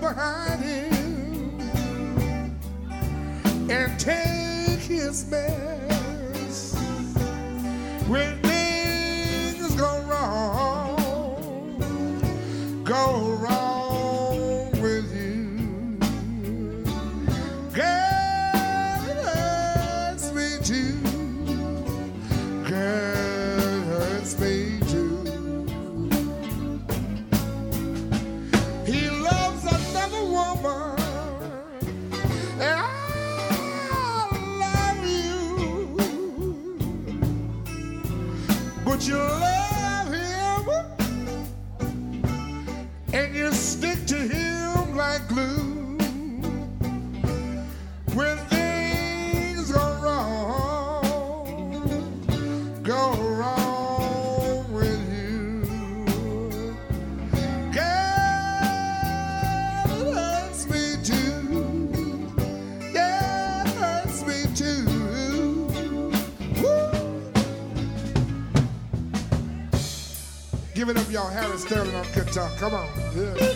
behind him and take his man. Sterling on guitar. Come on. Yeah.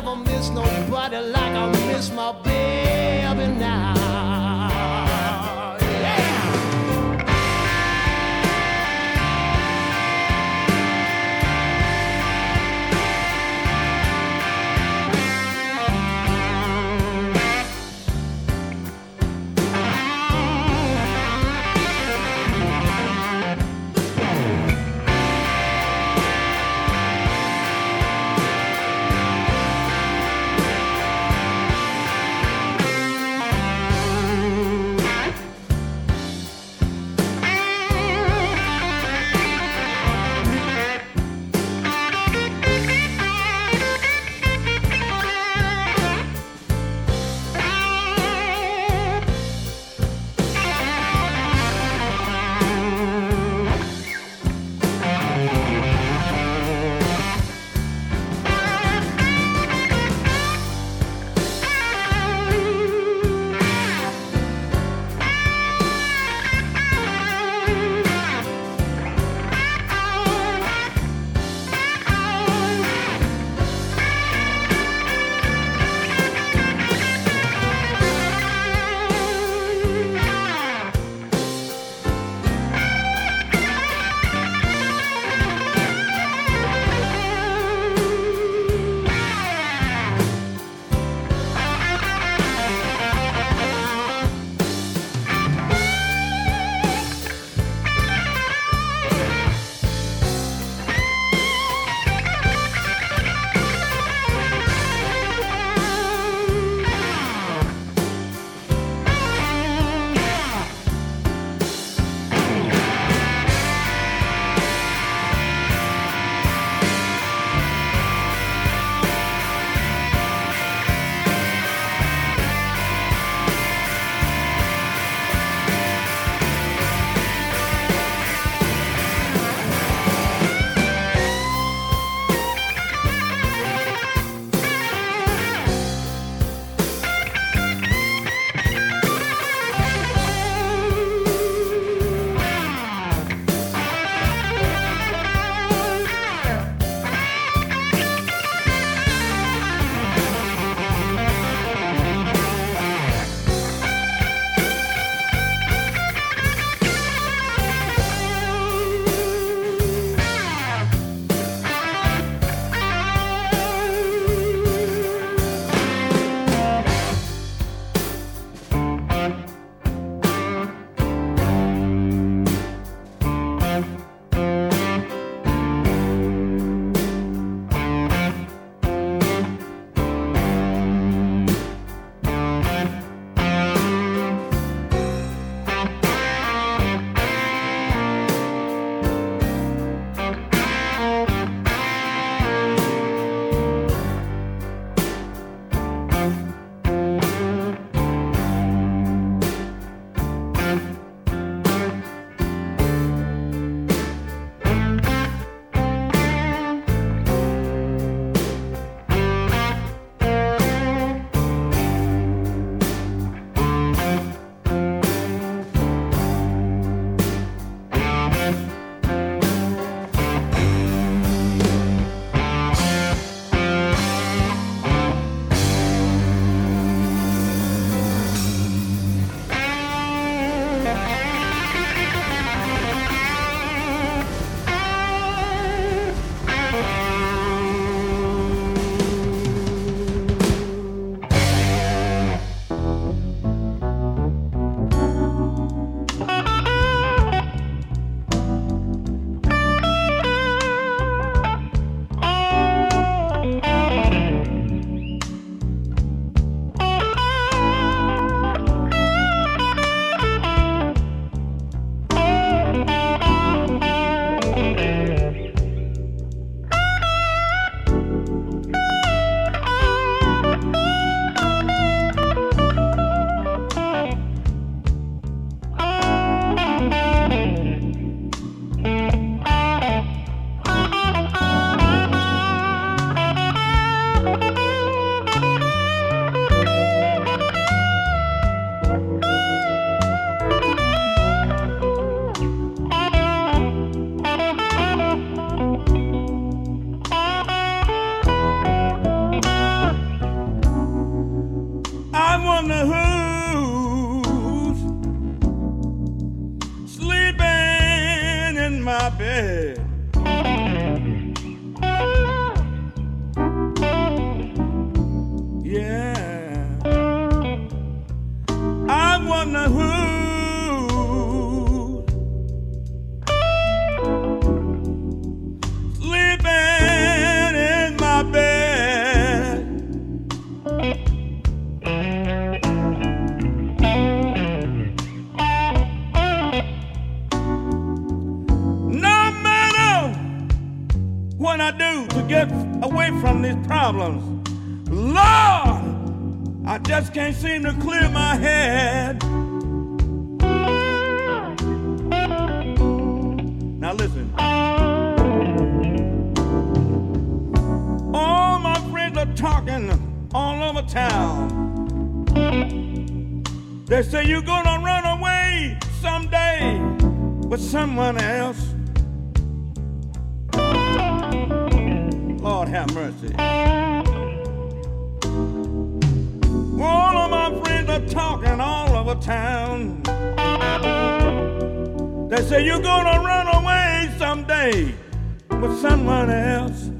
Never miss nobody like I miss my baby now. From these problems. Lord, I just can't seem to clear my head. Now listen. All my friends are talking all over town. They say you're gonna run away someday with someone else. Have mercy. All of my friends are talking all over town. They say you're gonna run away someday with someone else.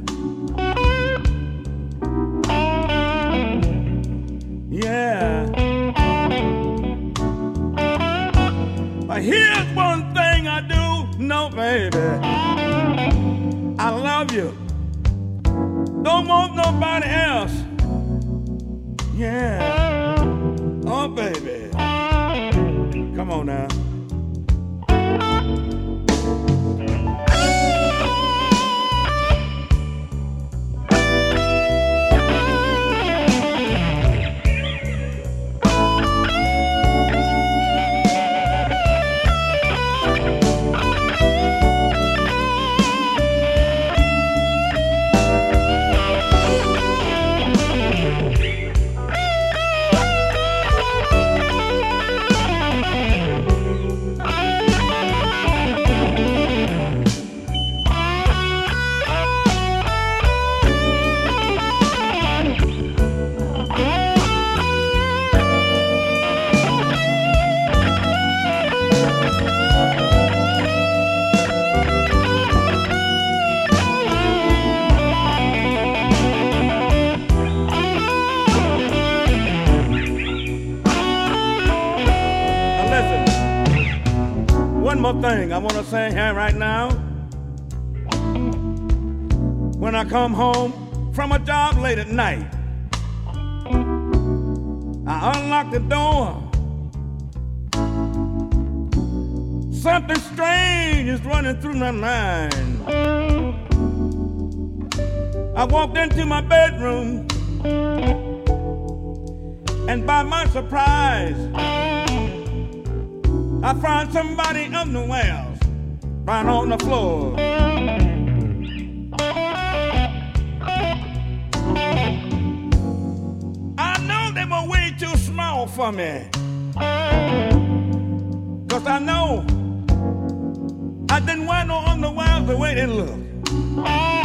Yeah. But here's one thing I do know, baby. I love you. Don't want nobody else. Yeah. Oh, baby. Come on now. Thing I say here right now. When I come home from a job late at night, I unlock the door. Something strange is running through my mind. I walked into my bedroom, and by my surprise, I found somebody underwears right on the floor. I know they were way too small for me. Cause I know I didn't wear no underwear the way they look.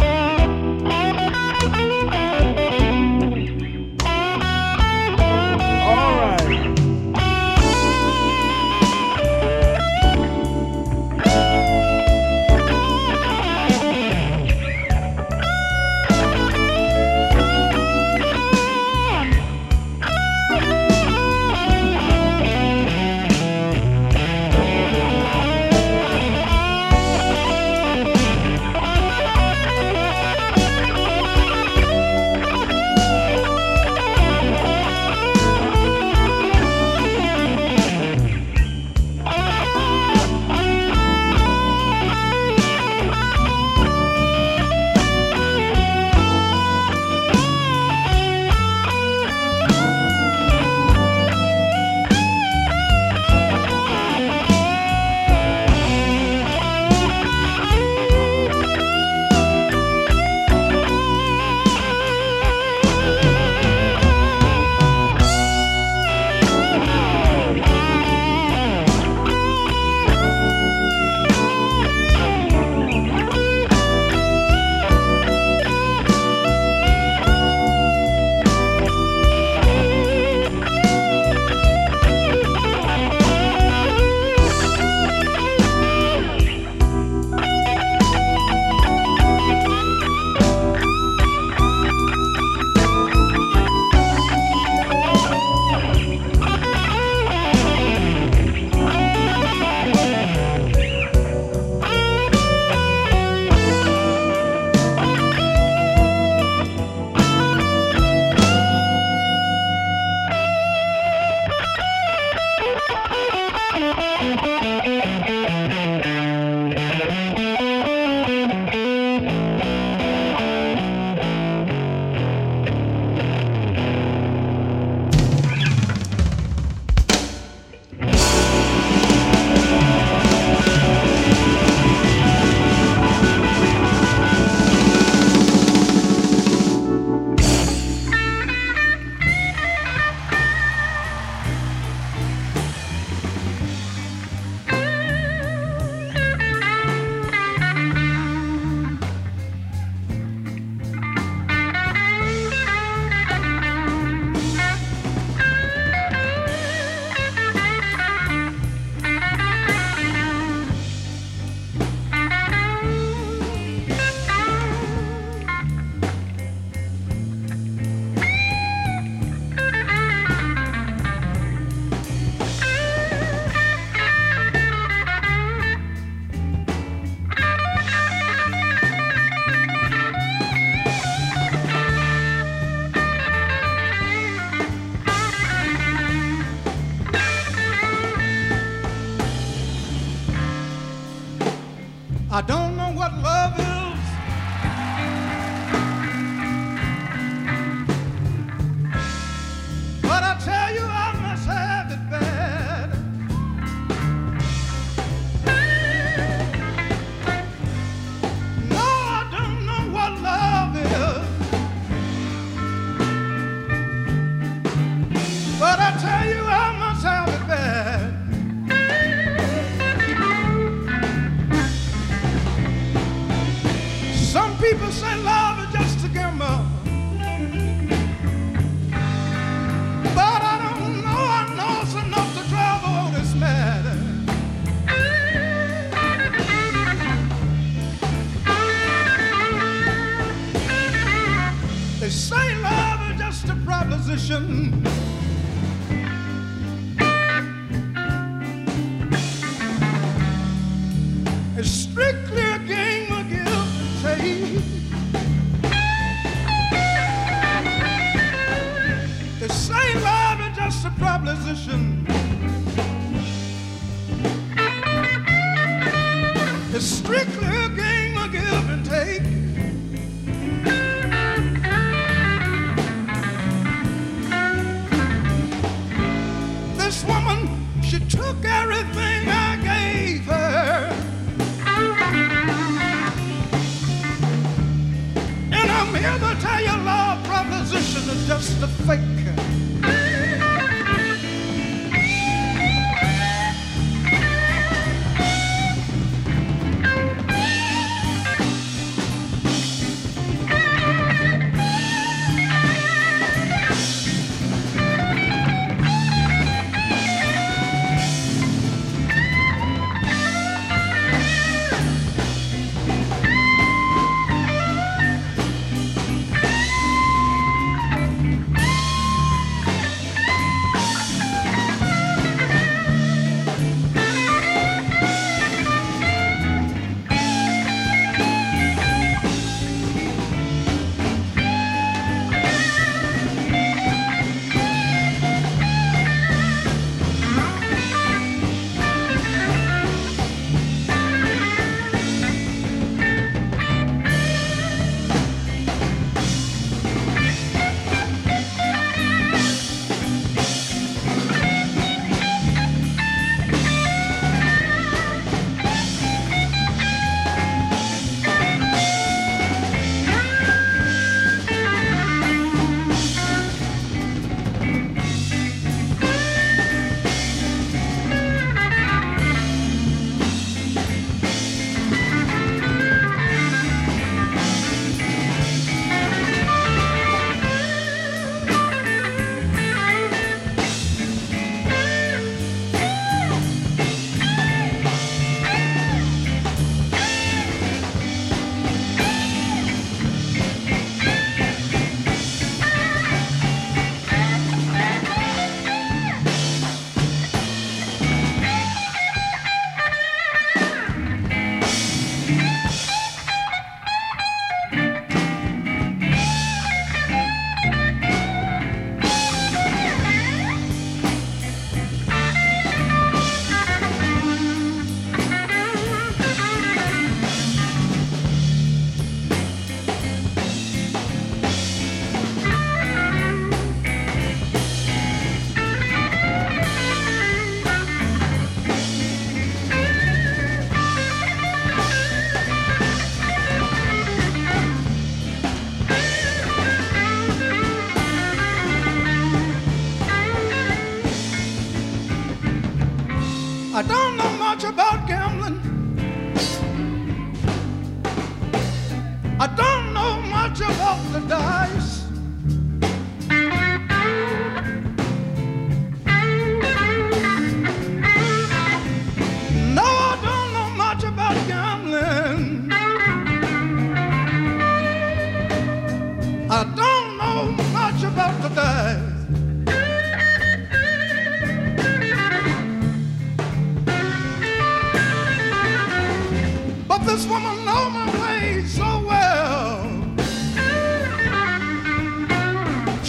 Proposition.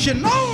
She knows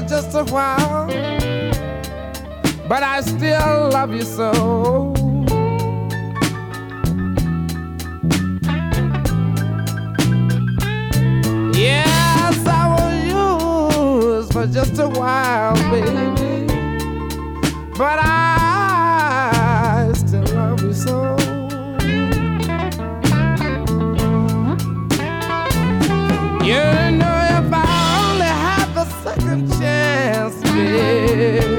for just a while, but I still love you so. Yes, I was yours for just a while, baby, but I still love you so. Yeah. Chance me.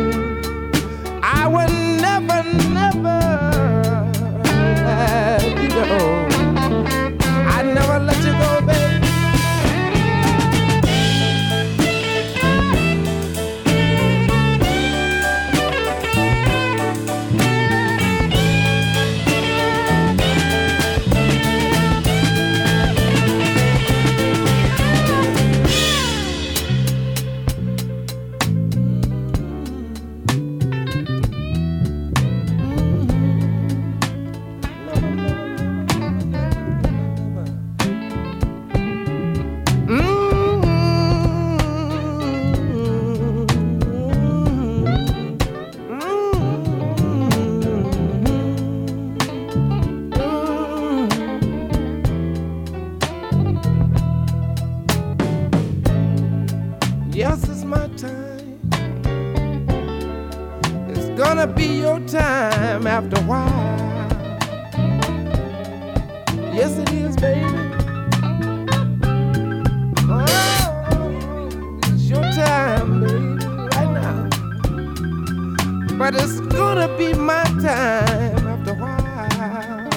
But it's gonna be my time after a while.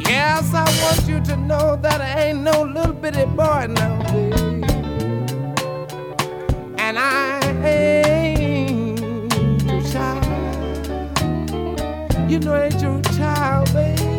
Yes, I want you to know that I ain't no little bitty boy now, baby. And I ain't your child. You know I ain't your child, baby.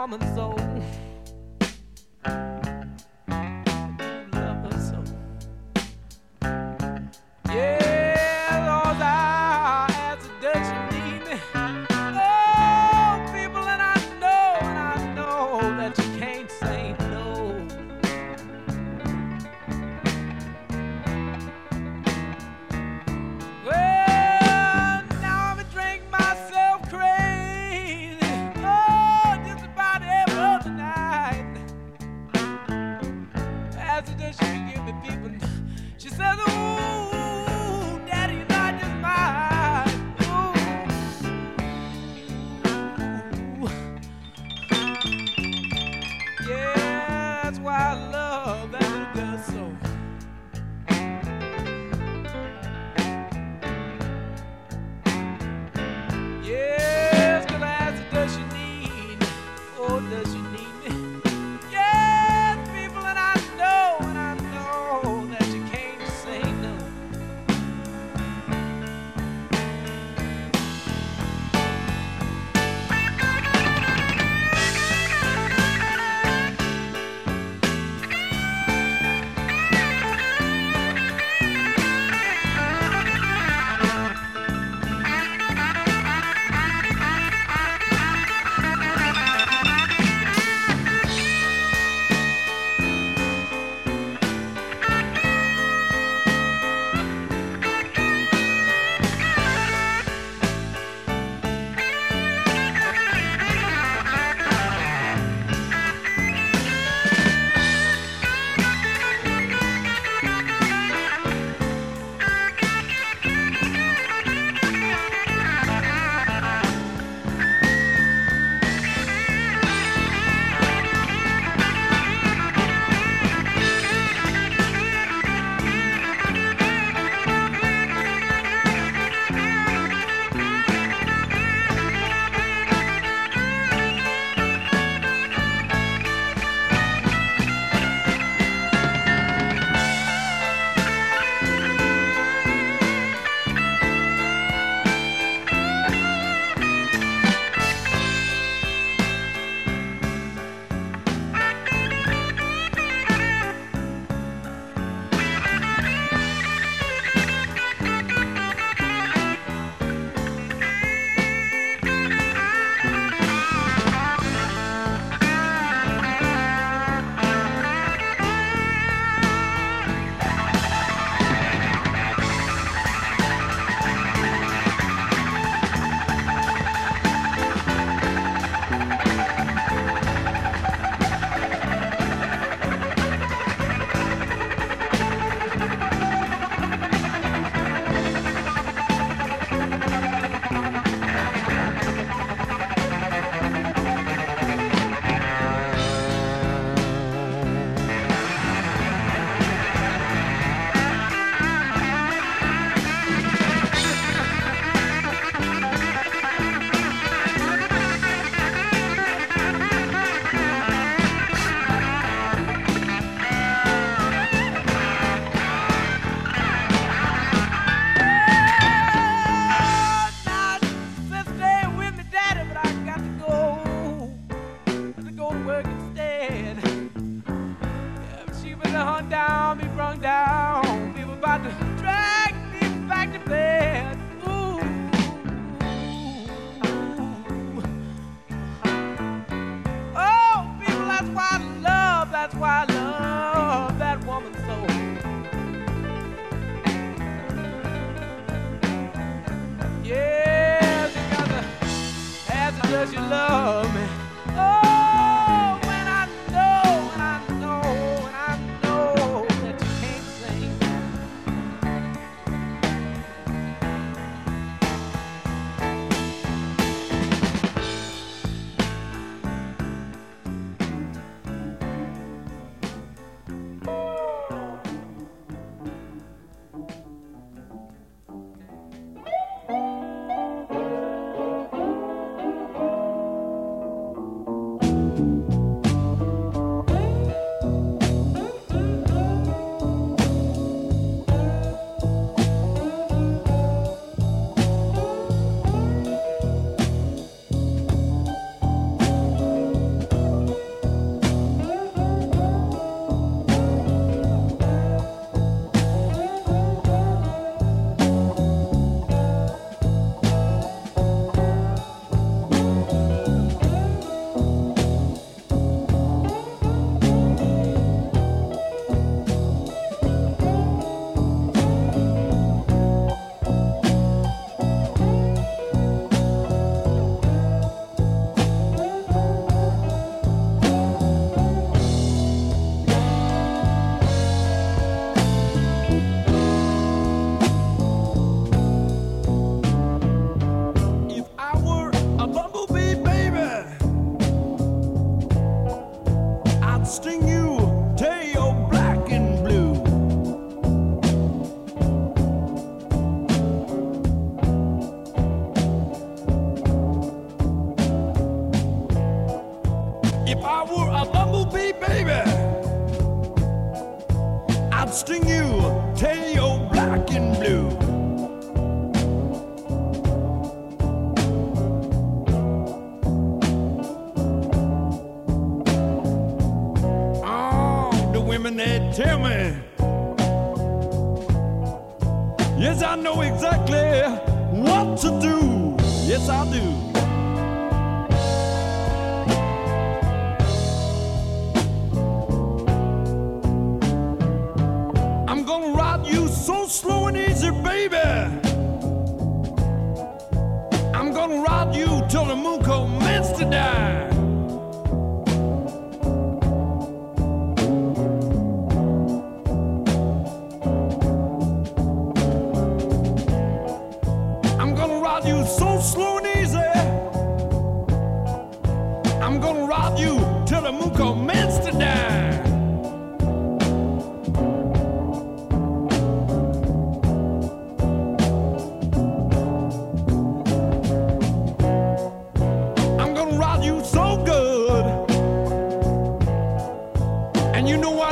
Woman so.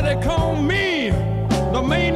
They call me the main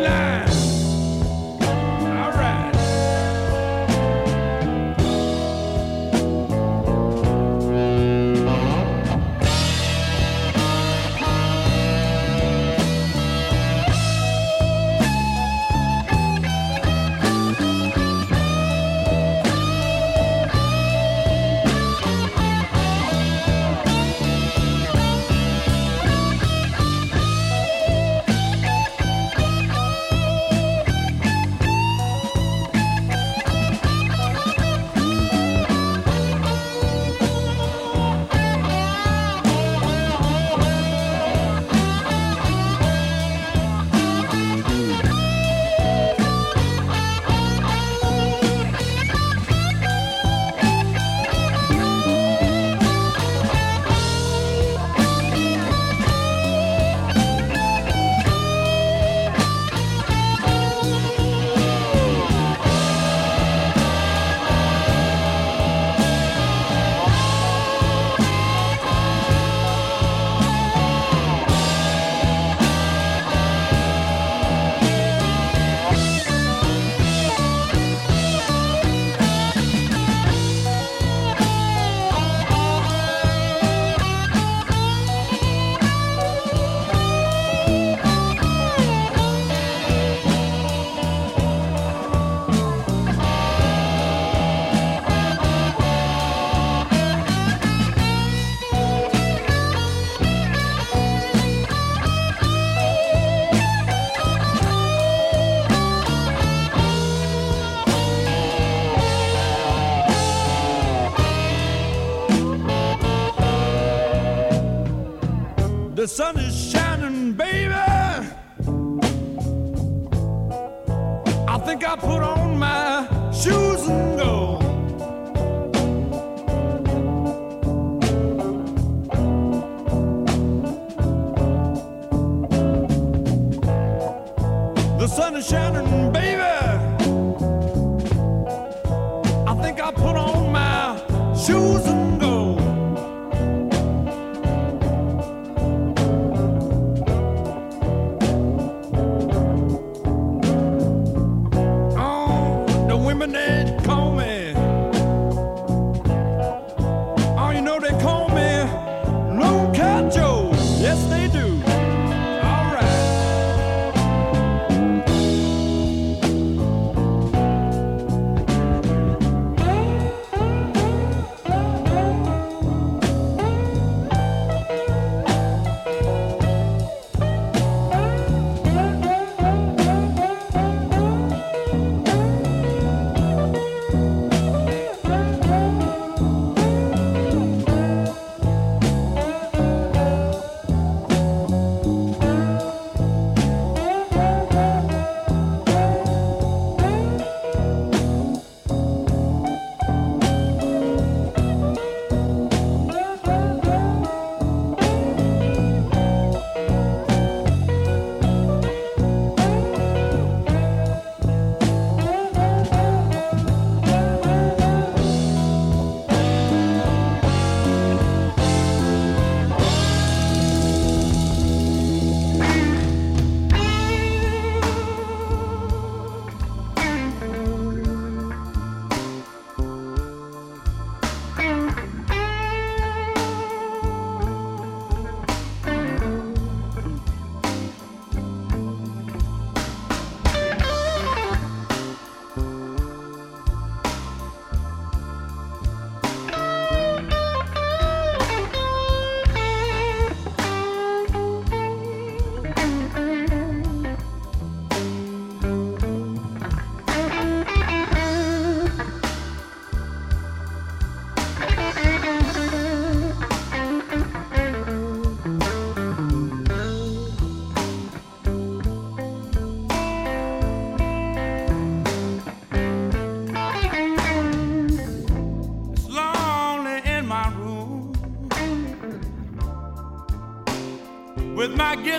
The sun is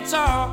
guitar